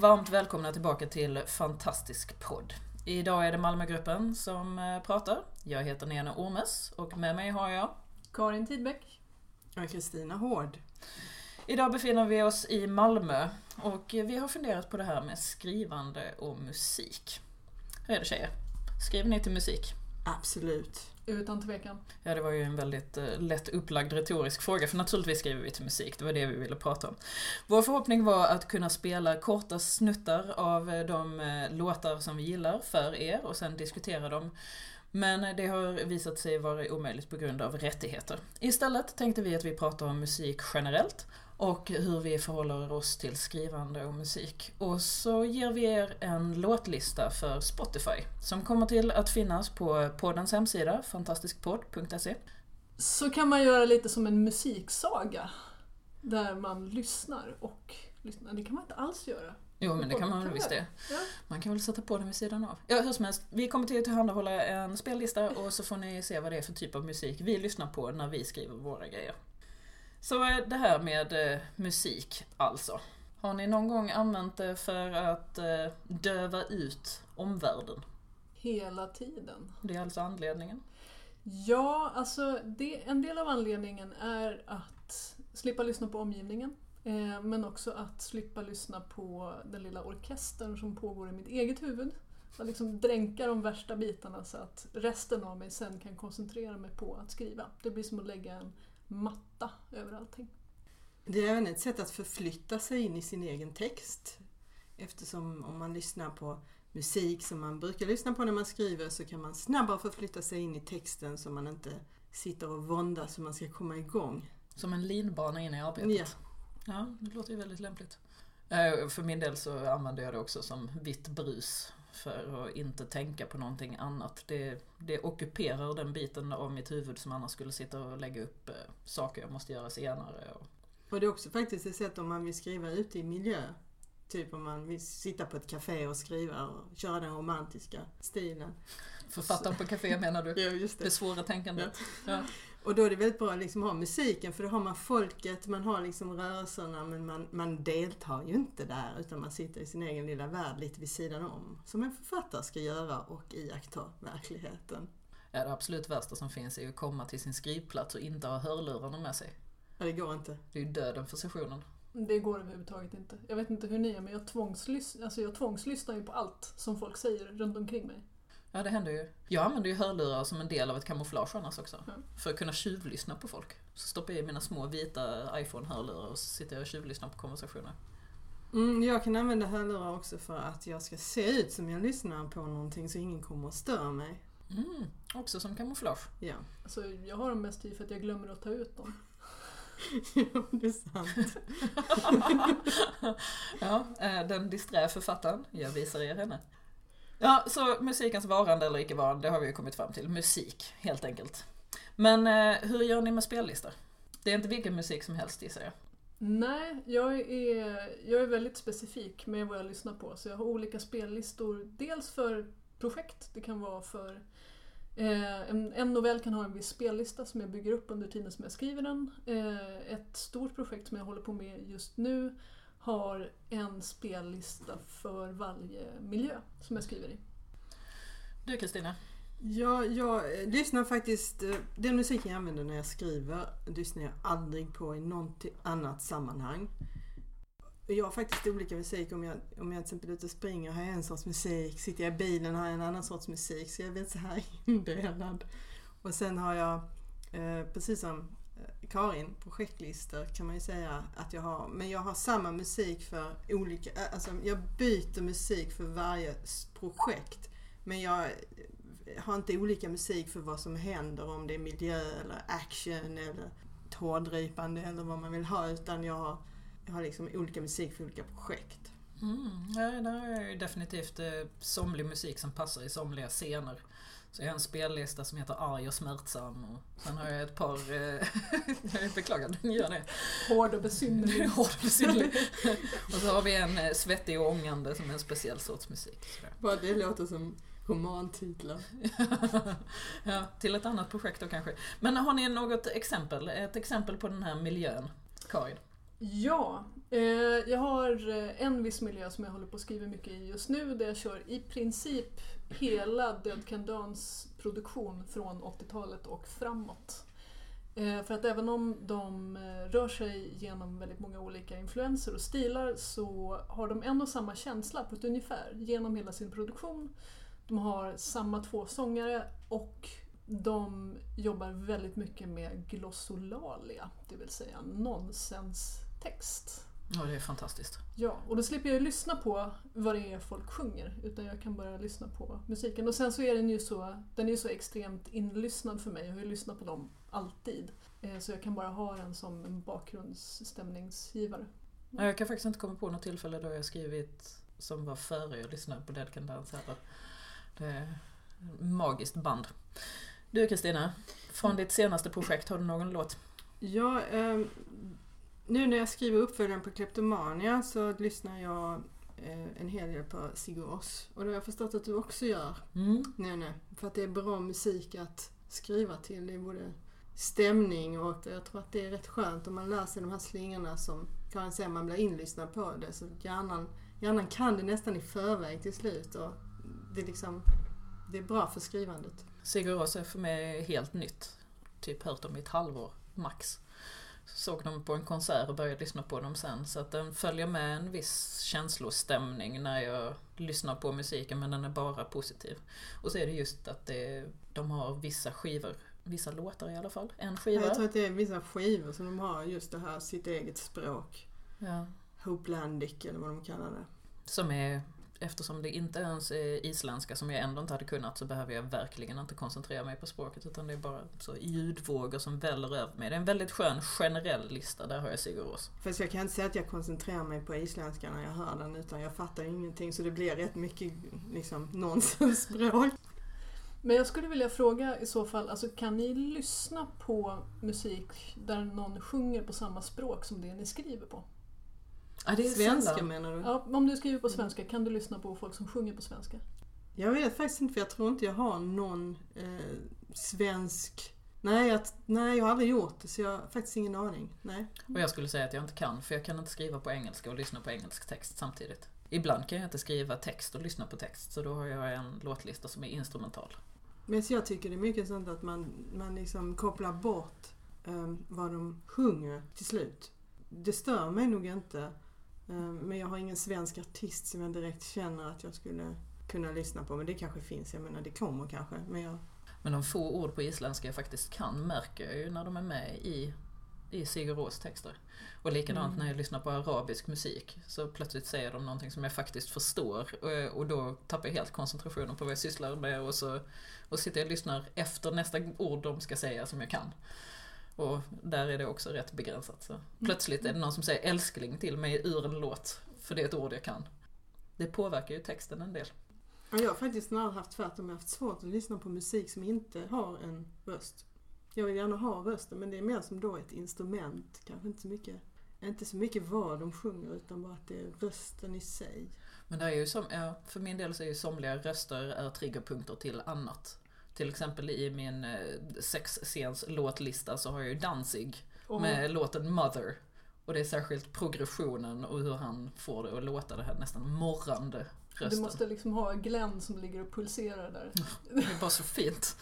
Varmt välkomna tillbaka till Fantastisk podd. Idag är det Malmögruppen som eh, pratar. Jag heter Nena Ormes och med mig har jag Karin Tidbeck. Och Kristina Hård. Idag befinner vi oss i Malmö och vi har funderat på det här med skrivande och musik. Hur är det tjejer? Skriver ni till musik? Absolut. Utan tvekan. Ja, det var ju en väldigt eh, lätt upplagd retorisk fråga, för naturligtvis skriver vi till musik, det var det vi ville prata om. Vår förhoppning var att kunna spela korta snuttar av eh, de eh, låtar som vi gillar för er och sen diskutera dem. Men det har visat sig vara omöjligt på grund av rättigheter. Istället tänkte vi att vi pratar om musik generellt och hur vi förhåller oss till skrivande och musik. Och så ger vi er en låtlista för Spotify som kommer till att finnas på poddens hemsida, fantastiskpodd.se. Så kan man göra lite som en musiksaga. Där man lyssnar och lyssnar. Det kan man inte alls göra. Jo men det kan man väl visst man det. Ja. Man kan väl sätta på den vid sidan av. Ja hur som helst, vi kommer till att tillhandahålla en spellista och så får ni se vad det är för typ av musik vi lyssnar på när vi skriver våra grejer. Så eh, det här med eh, musik alltså. Har ni någon gång använt det för att eh, döva ut omvärlden? Hela tiden. Det är alltså anledningen. Ja, alltså det, en del av anledningen är att slippa lyssna på omgivningen. Eh, men också att slippa lyssna på den lilla orkestern som pågår i mitt eget huvud. Att liksom dränka de värsta bitarna så att resten av mig sen kan koncentrera mig på att skriva. Det blir som att lägga en matta över allting. Det är även ett sätt att förflytta sig in i sin egen text. Eftersom om man lyssnar på musik som man brukar lyssna på när man skriver så kan man snabbare förflytta sig in i texten så man inte sitter och våndas så man ska komma igång. Som en linbana in i arbetet. Ja. Ja, det låter ju väldigt lämpligt. Eh, För min del så använder jag det också som vitt brus. För att inte tänka på någonting annat. Det, det ockuperar den biten av mitt huvud som annars skulle sitta och lägga upp eh, saker jag måste göra senare. Och, det är också faktiskt ett sätt om man vill skriva ute i miljö. Typ om man vill sitta på ett café och skriva och köra den romantiska stilen. författaren på café menar du? Ja, just Det svåra tänkandet. Ja. Och då är det väldigt bra att liksom ha musiken för då har man folket, man har liksom rörelserna men man, man deltar ju inte där utan man sitter i sin egen lilla värld lite vid sidan om. Som en författare ska göra och iaktta verkligheten. Ja, det absolut värsta som finns är ju att komma till sin skrivplats och inte ha hörlurarna med sig. Ja, det går inte. Det är ju döden för sessionen. Det går överhuvudtaget inte. Jag vet inte hur ni är men jag, tvångslys- alltså jag tvångslyssnar ju på allt som folk säger runt omkring mig. Ja, det händer ju. Jag använder ju hörlurar som en del av ett kamouflage annars också. Mm. För att kunna tjuvlyssna på folk. Så stoppar jag i mina små vita iPhone-hörlurar och så sitter jag och tjuvlyssnar på konversationer. Mm, jag kan använda hörlurar också för att jag ska se ut som jag lyssnar på någonting så ingen kommer att störa mig. Mm, också som kamouflage. Ja, Alltså jag har dem mest i för att jag glömmer att ta ut dem. ja det är sant. ja, eh, den disträ författaren. Jag visar er henne. Ja, så musikens varande eller icke varande, det har vi ju kommit fram till. Musik, helt enkelt. Men eh, hur gör ni med spellistor? Det är inte vilken musik som helst gissar jag. Nej, jag är, jag är väldigt specifik med vad jag lyssnar på. Så jag har olika spellistor. Dels för projekt, det kan vara för eh, en, en novell kan ha en viss spellista som jag bygger upp under tiden som jag skriver den. Eh, ett stort projekt som jag håller på med just nu har en spellista för varje miljö som jag skriver i. Du Kristina? Ja, jag eh, lyssnar faktiskt, eh, den musiken jag använder när jag skriver lyssnar jag aldrig på i något annat sammanhang. Jag har faktiskt olika musik. Om jag, om jag till exempel är ute och springer har jag en sorts musik. Sitter jag i bilen har jag en annan sorts musik. Så jag är väldigt så här indelad. Och sen har jag, eh, precis som Eh, Karin, projektlistor kan man ju säga att jag har. Men jag har samma musik för olika, eh, alltså jag byter musik för varje projekt. Men jag eh, har inte olika musik för vad som händer, om det är miljö eller action eller tårdrypande eller vad man vill ha utan jag har, jag har liksom olika musik för olika projekt. Mm, ja, det är ju definitivt somlig musik som passar i somliga scener. Så jag har en spellista som heter Arg och smärtsam och sen har jag ett par... Eh, jag beklagar, den gör det. Hård och besynnerlig. Hård och besynnerlig. och så har vi en eh, svettig och ångande som är en speciell sorts musik. Bara det låter som romantitlar. ja, till ett annat projekt då kanske. Men har ni något exempel? Ett exempel på den här miljön, Karin? Ja, eh, jag har eh, en viss miljö som jag håller på att skriva mycket i just nu där jag kör i princip hela Död Can Dance produktion från 80-talet och framåt. Eh, för att även om de eh, rör sig genom väldigt många olika influenser och stilar så har de en och samma känsla på ett ungefär genom hela sin produktion. De har samma två sångare och de jobbar väldigt mycket med glossolalia, det vill säga nonsens nonsenstext. Ja, det är fantastiskt. Ja, och då slipper jag lyssna på vad det är folk sjunger, utan jag kan bara lyssna på musiken. Och sen så är den ju så, den är ju så extremt inlyssnad för mig, jag har ju lyssnat på dem alltid. Eh, Så jag kan bara ha den som en bakgrundsstämningsgivare. Ja, Jag kan faktiskt inte komma på något tillfälle då jag skrivit som var före jag lyssnade på Dead Can Dance heller. Det är ett magiskt band. Du Kristina, från ditt senaste projekt, har du någon låt? Ja, ehm, nu när jag skriver uppföljaren på Kleptomania så lyssnar jag eh, en hel del på Sigur Rós. Och det har jag förstått att du också gör, Mm. Nene. För att det är bra musik att skriva till. Det är både stämning och jag tror att det är rätt skönt om man lär sig de här slingorna som Karin säger, man blir inlyssnad på det. Så hjärnan, hjärnan kan det nästan i förväg till slut. Och det, är liksom, det är bra för skrivandet. Sigur Rós är för mig helt nytt. Typ hört dem i ett halvår, max. Såg dem på en konsert och började lyssna på dem sen. Så att den följer med en viss känslostämning när jag lyssnar på musiken men den är bara positiv. Och så är det just att det, de har vissa skivor, vissa låtar i alla fall. En skiva. Jag tror att det är vissa skivor som de har just det här sitt eget språk. Ja. Hopelandic eller vad de kallar det. Som är, eftersom det inte ens är isländska som jag ändå inte hade kunnat så behöver jag verkligen inte koncentrera mig på språket utan det är bara så ljudvågor som väller över mig. Det är en väldigt skön generell lista, där har jag Sigur Rós. Fast jag kan inte säga att jag koncentrerar mig på isländska när jag hör den utan jag fattar ingenting så det blir rätt mycket liksom nonsensspråk. Men jag skulle vilja fråga i så fall, alltså, kan ni lyssna på musik där någon sjunger på samma språk som det ni skriver på? Ja, det är Svenska sällan. menar du? Ja, om du skriver på svenska, kan du lyssna på folk som sjunger på svenska? Jag vet faktiskt inte för jag tror inte jag har någon eh, svensk... Nej jag, nej, jag har aldrig gjort det så jag har faktiskt ingen aning. Nej. Och jag skulle säga att jag inte kan, för jag kan inte skriva på engelska och lyssna på engelsk text samtidigt. Ibland kan jag inte skriva text och lyssna på text, så då har jag en låtlista som är instrumental. Men så jag tycker det är mycket sånt att man, man liksom kopplar bort eh, vad de sjunger till slut. Det stör mig nog inte. Eh, men jag har ingen svensk artist som jag direkt känner att jag skulle kunna lyssna på. Men det kanske finns, jag menar det kommer kanske. Men jag, Men de få ord på isländska jag faktiskt kan märker jag ju när de är med i, i Sigur Rós texter. Och likadant Mm. när jag lyssnar på arabisk musik så plötsligt säger de någonting som jag faktiskt förstår och, och då tappar jag helt koncentrationen på vad jag sysslar med och så och sitter jag och lyssnar efter nästa ord de ska säga som jag kan. Och där är det också rätt begränsat. Så. Plötsligt är det någon som säger älskling till mig ur en låt, för det är ett ord jag kan. Det påverkar ju texten en del. Ja, jag har faktiskt snarare haft tvärtom. Jag har haft svårt att lyssna på musik som inte har en röst. Jag vill gärna ha rösten men det är mer som då ett instrument. Kanske inte så mycket, inte så mycket vad de sjunger utan bara att det är rösten i sig. Men det är ju som, för min del så är ju somliga röster är triggerpunkter till annat. Till exempel i min eh, sexscens låtlista så har jag ju Danzig Och med låten Mother. Och det är särskilt progressionen och hur han får det att låta det här nästan morrande du rösten. måste liksom ha Glenn som ligger och pulserar där. Det är bara så fint.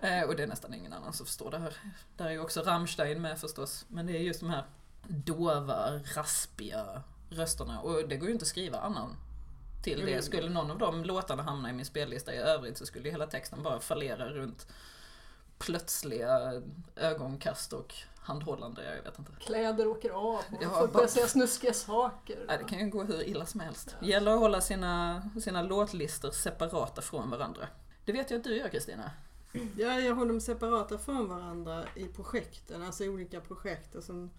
Eh, och det är nästan ingen annan som förstår det här. Där är ju också Rammstein med förstås. Men det är just de här dova, raspiga rösterna. Och det går ju inte att skriva annan till det. Mm. Skulle någon av de låtarna hamna i min spellista i övrigt så skulle ju hela texten bara fallera runt plötsliga ögonkast och handhållande, jag vet inte. Kläder åker av och Ja, folk börjar säga snuskiga saker. Nej, det kan ju gå hur illa som helst. Det gäller att hålla sina, sina låtlistor separata från varandra. Det vet jag att du gör Kristina. Ja, jag håller dem separata från varandra i projekten, alltså olika projekt. Och som,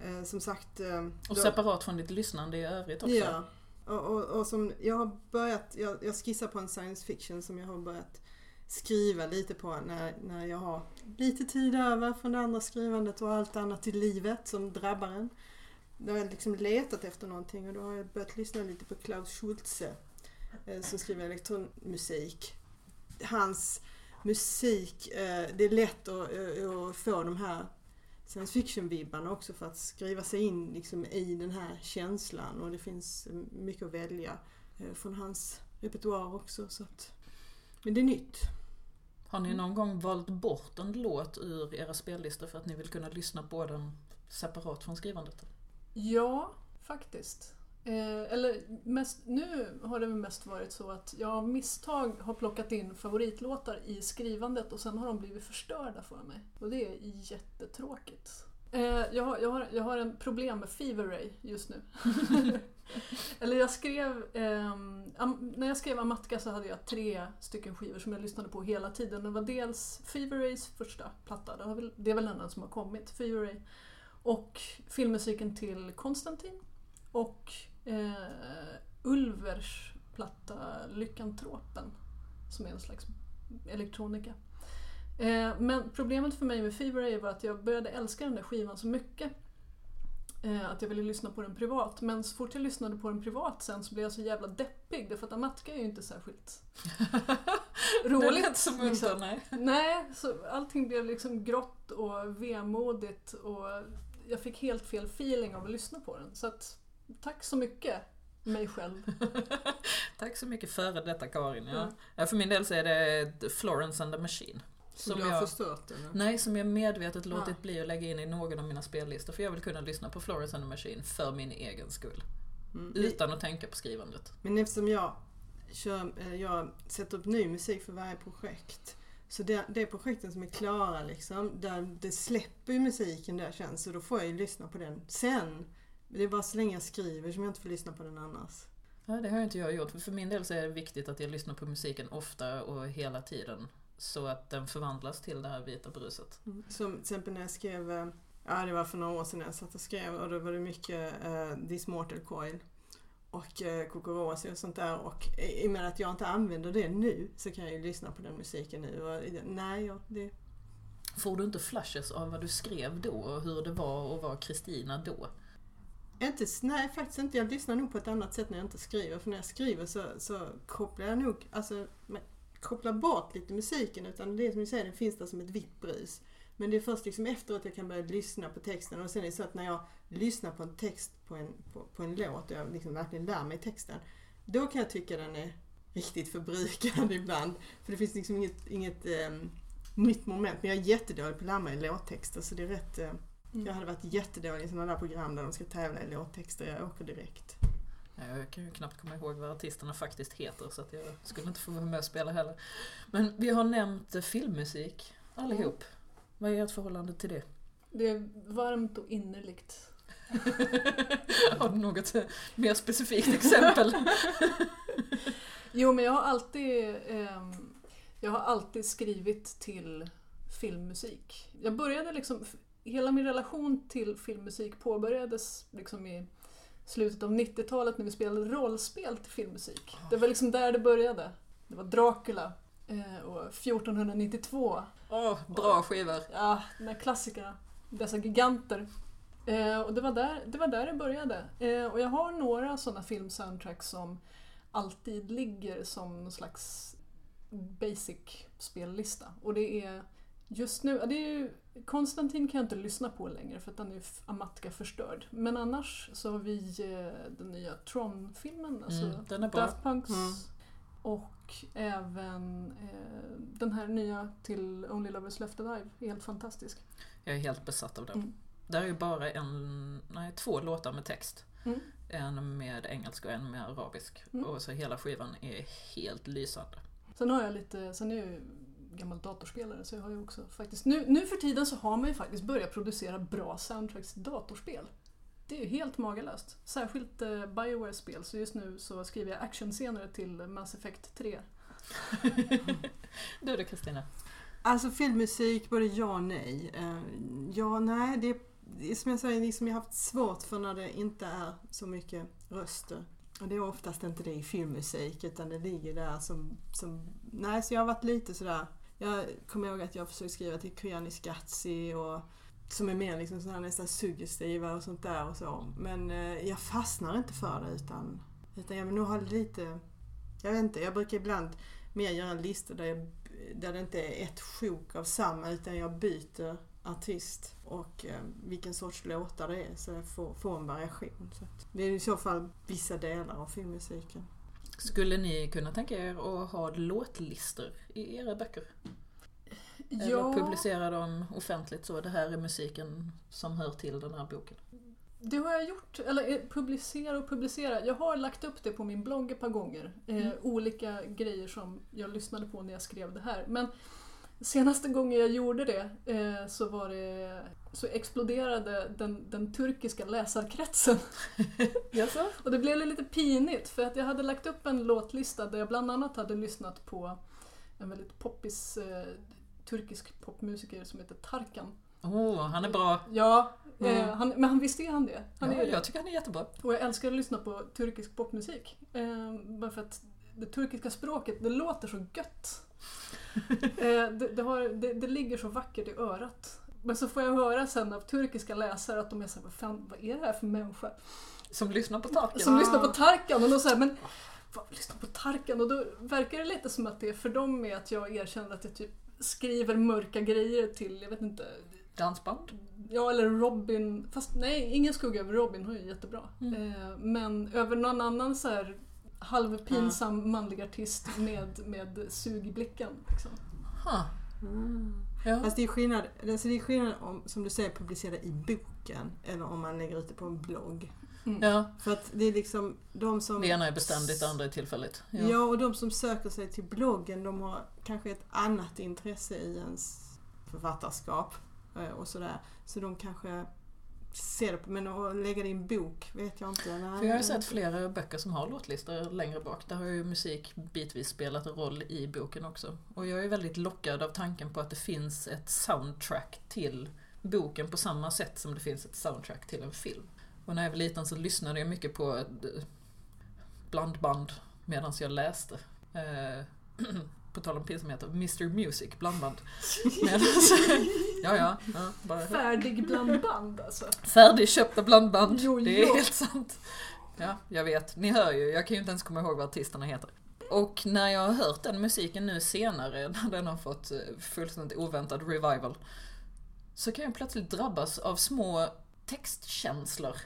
eh, som sagt... Eh, Och då- separat från ditt lyssnande i övrigt också. Ja. Och, och, och som jag har börjat, jag, jag skissar på en science fiction som jag har börjat skriva lite på när, när jag har lite tid över från det andra skrivandet och allt annat i livet som drabbar en. Då har jag liksom letat efter någonting och då har jag börjat lyssna lite på Klaus Schulze eh, som skriver elektronmusik. Hans musik, eh, det är lätt att, eh, att få de här science fiction-vibbarna också för att skriva sig in liksom i den här känslan och det finns mycket att välja eh, från hans repertoar också. Så att, men det är nytt. Har ni någon gång valt bort en låt ur era spellistor för att ni vill kunna lyssna på den separat från skrivandet? Ja, faktiskt. Eh, eller mest, nu har det mest varit så att jag av misstag har plockat in favoritlåtar i skrivandet och sen har de blivit förstörda för mig. Och det är jättetråkigt. Eh, jag, har, jag, har, jag har en problem med Fever Ray just nu. eller jag skrev, eh, när jag skrev Amatka så hade jag tre stycken skivor som jag lyssnade på hela tiden. Det var dels Fever Rays första platta, det är väl den som har kommit, Fever Ray. Och filmmusiken till Konstantin. Och eh, Ulvers platta Lyckantropen som är en slags elektronika. Eh, men problemet för mig med Fever Ray var att jag började älska den där skivan så mycket eh, att jag ville lyssna på den privat. Men så fort jag lyssnade på den privat sen så blev jag så jävla deppig därför att Amatka är ju inte särskilt roligt. Det lät som liksom. nej. Nej, så allting blev liksom grått och vemodigt och jag fick helt fel feeling av att lyssna på den. Så att Tack så mycket, mig själv. Tack så mycket före detta Karin. Ja. ja. för min del så är det Florence and the Machine. Som du har jag, förstört den? Nej, som jag medvetet låtit ja. bli att lägga in i någon av mina spellistor. För jag vill kunna lyssna på Florence and the Machine för min egen skull. Mm. Utan att tänka på skrivandet. Men eftersom jag, kör, eh, jag sätter upp ny musik för varje projekt. Så det, det projekten som är klara liksom, där det släpper ju musiken där känns. Så då får jag ju lyssna på den sen. Det är bara så länge jag skriver som jag inte får lyssna på den annars. Ja, det har inte jag gjort. För, för min del så är det viktigt att jag lyssnar på musiken ofta och hela tiden. Så att den förvandlas till det här vita bruset. Mm. Som till exempel när jag skrev, eh, ja det var för några år sedan jag satt och skrev och då var det mycket uh, This Mortal Coil och uh, Kokorosi och sånt där. Och i och med att jag inte använder det nu så kan jag ju lyssna på den musiken nu. Och, nej, ja, det... Får du inte flashes av vad du skrev då och hur det var att vara Kristina då? Inte, nej, faktiskt inte. Jag lyssnar nog på ett annat sätt när jag inte skriver. För när jag skriver så, så kopplar jag nog, alltså, kopplar bort lite musiken. Utan det som du säger, den finns där som ett vitt brus. Men det är först liksom efteråt jag kan börja lyssna på texten. Och sen är det så att när jag lyssnar på en text på en, på, på en låt och jag liksom verkligen lär mig texten. Då kan jag tycka den är riktigt förbrukad ibland. För det finns liksom inget, inget um, nytt moment. Men jag är jättedålig på att lära mig låttexter så det är rätt uh, Mm. Jag hade varit jättedålig i sådana där program där de ska tävla i låttexter. Jag åker direkt. Jag kan ju knappt komma ihåg vad artisterna faktiskt heter så att jag skulle inte få vara med och spela heller. Men vi har nämnt filmmusik allihop. Mm. Vad är ert förhållande till det? Det är varmt och innerligt. har du något mer specifikt exempel? jo, men jag har alltid eh, jag har alltid skrivit till filmmusik. Jag började liksom, hela min relation till filmmusik påbörjades liksom i slutet av 90-talet när vi spelade rollspel till filmmusik. Det var liksom där det började. Det var Dracula eh, och 1492. Åh, oh, bra skivor! Ja, de här klassikerna. Dessa giganter. Eh, och det var, där, det var där det började. Eh, och jag har några sådana filmsoundtracks som alltid ligger som någon slags basic spellista. Och det är just nu, det är ju Konstantin kan jag inte lyssna på längre för att den är Amatka förstörd. Men annars så har vi eh, den nya Tron-filmen, alltså mm, den är bra. Daft Punks. Mm. Och även eh, den här nya till Only Lovers Left Alive är helt fantastisk. Jag är helt besatt av den. Mm. Där är ju bara en, nej, två låtar med text. Mm. En med engelska och en med arabisk. Mm. Och så hela skivan är helt lysande. Sen har jag lite, sen är jag gammal datorspelare så jag har ju också faktiskt... Nu, nu för tiden så har man ju faktiskt börjat producera bra soundtracks till datorspel. Det är ju helt magalöst. Särskilt eh, Bioware-spel, så just nu så skriver jag actionscener till Mass Effect 3. du då Kristina? Alltså filmmusik, både ja och nej. Uh, ja, nej, det, det är som jag säger, liksom jag har haft svårt för när det inte är så mycket röster Och det är oftast inte det i filmmusik utan det ligger där som, som... Nej, så jag har varit lite sådär... Jag kommer ihåg att jag försökte skriva till Kyanis Skatsi och som är mer liksom sådana nästan suggestiva och sånt där och så. Men eh, jag fastnar inte för det utan, utan jag vill nog ha lite... Jag vet inte, jag brukar ibland mer göra listor där, jag, där det inte är ett sjok av samma utan jag byter artist och eh, vilken sorts låtar det är så jag får, får en variation. Så att det är i så fall vissa delar av filmmusiken. Skulle ni kunna tänka er att ha låtlistor i era böcker? Eller Ja, publicera dem offentligt så, det här är musiken som hör till den här boken. det har jag gjort. Eller eh, publicera och publicera. Jag har lagt upp det på min blogg ett par gånger. Eh, Mm. Olika grejer som jag lyssnade på när jag skrev det här. Men senaste gången jag gjorde det eh, så var det så exploderade den, den turkiska läsarkretsen. Jaså? Och det blev lite pinigt för att jag hade lagt upp en låtlista där jag bland annat hade lyssnat på en väldigt poppis eh, turkisk popmusiker som heter Tarkan. Åh, han är bra. Ja, eh, Mm. han, men han visste ju han det. Han Ja, är, jag tycker han är jättebra. Och jag älskar att lyssna på turkisk popmusik. Eh, bara för att det turkiska språket, det låter så gött. eh, det, det, har, det, det ligger så vackert i örat. Men så får jag höra sen av turkiska läsare att de är såhär, vad fan, vad är det här för människa? Som lyssnar på Tarkan. Som lyssnar på Tarkan och då säger men vad, lyssna på Tarkan? Och då verkar det lite som att det är för dem med att jag erkänner att jag typ skriver mörka grejer till, jag vet inte, Dansband. Ja, eller Robin. Fast nej, ingen skugga över Robin. Hon är jättebra. Mm. Eh, men över någon annan så här halvpinsam manlig artist med, med sug i blicken. Liksom. Huh. Ja. Fast det är skillnad, alltså det är skillnad om, som du säger, publicera i boken eller om man lägger ut det på en blogg. Mm. ja, För att det är liksom de som... det ena är beständigt, det andra är tillfälligt. Ja. och de som söker sig till bloggen de har kanske ett annat intresse i ens författarskap eh, och sådär. Så de kanske det på, men att lägga det i en bok vet jag inte. Nej, För jag har sett flera böcker som har låtlistor längre bak. Där har ju musik bitvis spelat en roll i boken också. Och jag är väldigt lockad av tanken på att det finns ett soundtrack till boken på samma sätt som det finns ett soundtrack till en film. Och när jag var liten så lyssnade jag mycket på eh, blandband medan jag läste. Eh, på tal om pinsamheter, Mr Music blandband. Medans, ja, ja, ja, bara Färdig blandband alltså. Färdigköpta blandband. Jo, det är jo. helt sant. Ja, jag vet. Ni hör ju. Jag kan ju inte ens komma ihåg vad artisterna heter. Och när jag har hört den musiken nu senare, när den har fått eh, fullständigt oväntad revival, så kan jag plötsligt drabbas av små textkänslor.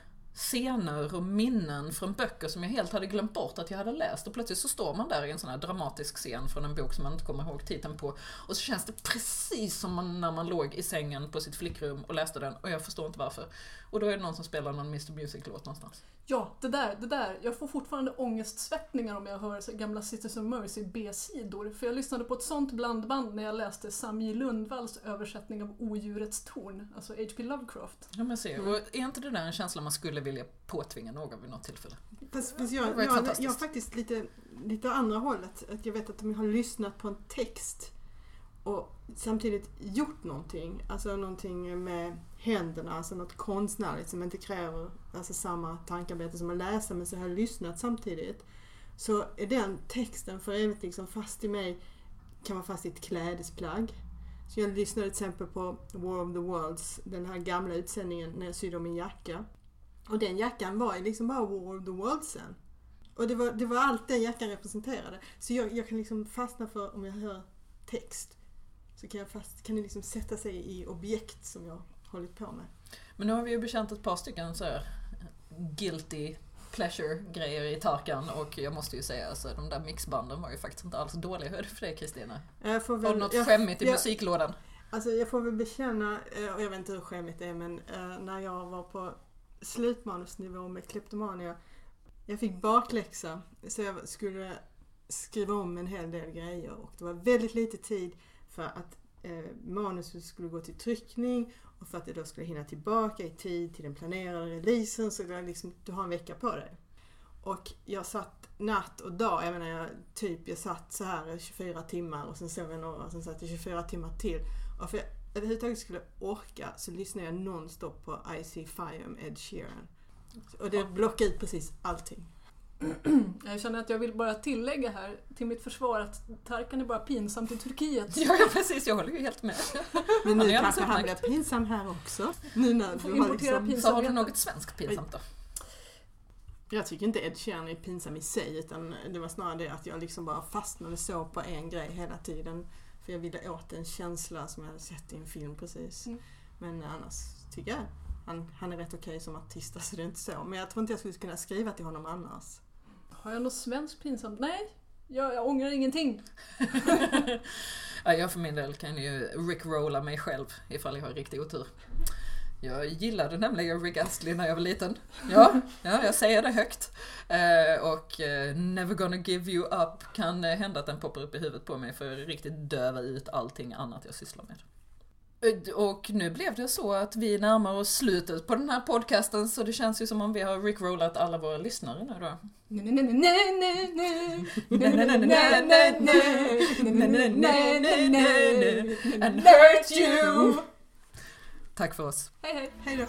Scener och minnen från böcker som jag helt hade glömt bort att jag hade läst. Och plötsligt så står man där i en sån här dramatisk scen från en bok som man inte kommer ihåg titeln på. Och så känns det precis som man, när man låg i sängen på sitt flickrum och läste den. Och jag förstår inte varför. Och då är det någon som spelar någon Mr Music-låt någonstans. Ja, det där, det där. Jag får fortfarande ångestsvettningar om jag hör så gamla Sisters of Mercy B-sidor. För jag lyssnade på ett sånt blandband när jag läste Sami Lundvalls översättning av Odjurets torn, alltså H.P. Lovecraft. Ja men se, och är inte det där en känsla man skulle vilja påtvinga någon vid något tillfälle? Fast, fast jag, jag, jag har faktiskt lite, lite andra hållet. Att jag vet att de har lyssnat på en text och samtidigt gjort någonting. Alltså någonting med händerna, alltså något konstnärligt som inte kräver alltså samma tankarbete som att läsa men så har jag lyssnat samtidigt. Så är den texten för evigt liksom fast i mig, kan vara fast i ett klädesplagg. Så jag lyssnade till exempel på War of the Worlds, den här gamla utsändningen när jag sydde om min jacka. Och den jackan var ju liksom bara War of the Worldsen. Och det var, det var allt den jackan representerade. Så jag, jag kan liksom fastna för, om jag hör text, så kan, jag fast, kan det liksom sätta sig i objekt som jag hållit på med. Men nu har vi ju bekänt ett par stycken så här guilty pleasure-grejer i Tarkan och jag måste ju säga alltså de där mixbanden var ju faktiskt inte alls dåliga. Hur är det för dig Kristina? Har du något jag, skämmigt i jag- musiklådan? Alltså jag får väl bekänna, eh, och jag vet inte hur skämmigt det är, men eh, när jag var på slutmanusnivå med Kleptomania, jag fick bakläxa så jag skulle skriva om en hel del grejer och det var väldigt lite tid för att eh, manuset skulle gå till tryckning och för att det då skulle hinna tillbaka i tid till den planerade releasen så var liksom, du har en vecka på dig. Och jag satt natt och dag, jag menar jag, typ jag satt så här i 24 timmar och sen sov jag några och sen satt jag 24 timmar till. Och för att jag överhuvudtaget skulle orka så lyssnade jag nonstop på I See Fire med Ed Sheeran. Och det blockade ut precis allting. Jag känner att jag vill bara tillägga här till mitt försvar att Tarkan är bara pinsamt i Turkiet. Ja, ja precis, jag håller ju helt med. Men nu är kanske han blir pinsam här också. Nu när du har liksom... Så har du något svenskt pinsamt då? Jag tycker inte Ed Sheeran är pinsam i sig utan det var snarare det att jag liksom bara fastnade så på en grej hela tiden. För jag ville åt en känsla som jag hade sett i en film precis. Mm. Men annars tycker jag han, han är rätt okej som artist, alltså det är inte så. Men jag tror inte jag skulle kunna skriva till honom annars. Har jag något svenskt pinsamt? Nej, jag, jag ångrar ingenting. Ja, jag för min del kan ju rickrolla mig själv ifall jag har riktig otur. Jag gillade nämligen Rick Astley när jag var liten. Ja, ja jag säger det högt. Eh, och eh, Never gonna give you up kan eh, hända att den poppar upp i huvudet på mig för att riktigt döva ut allting annat jag sysslar med. Och nu blev det så att vi närmar oss slutet på den här podcasten så det känns ju som om vi har rickrollat alla våra lyssnare nu då. And hurt you! Tack för oss. Hej hej! Hej då!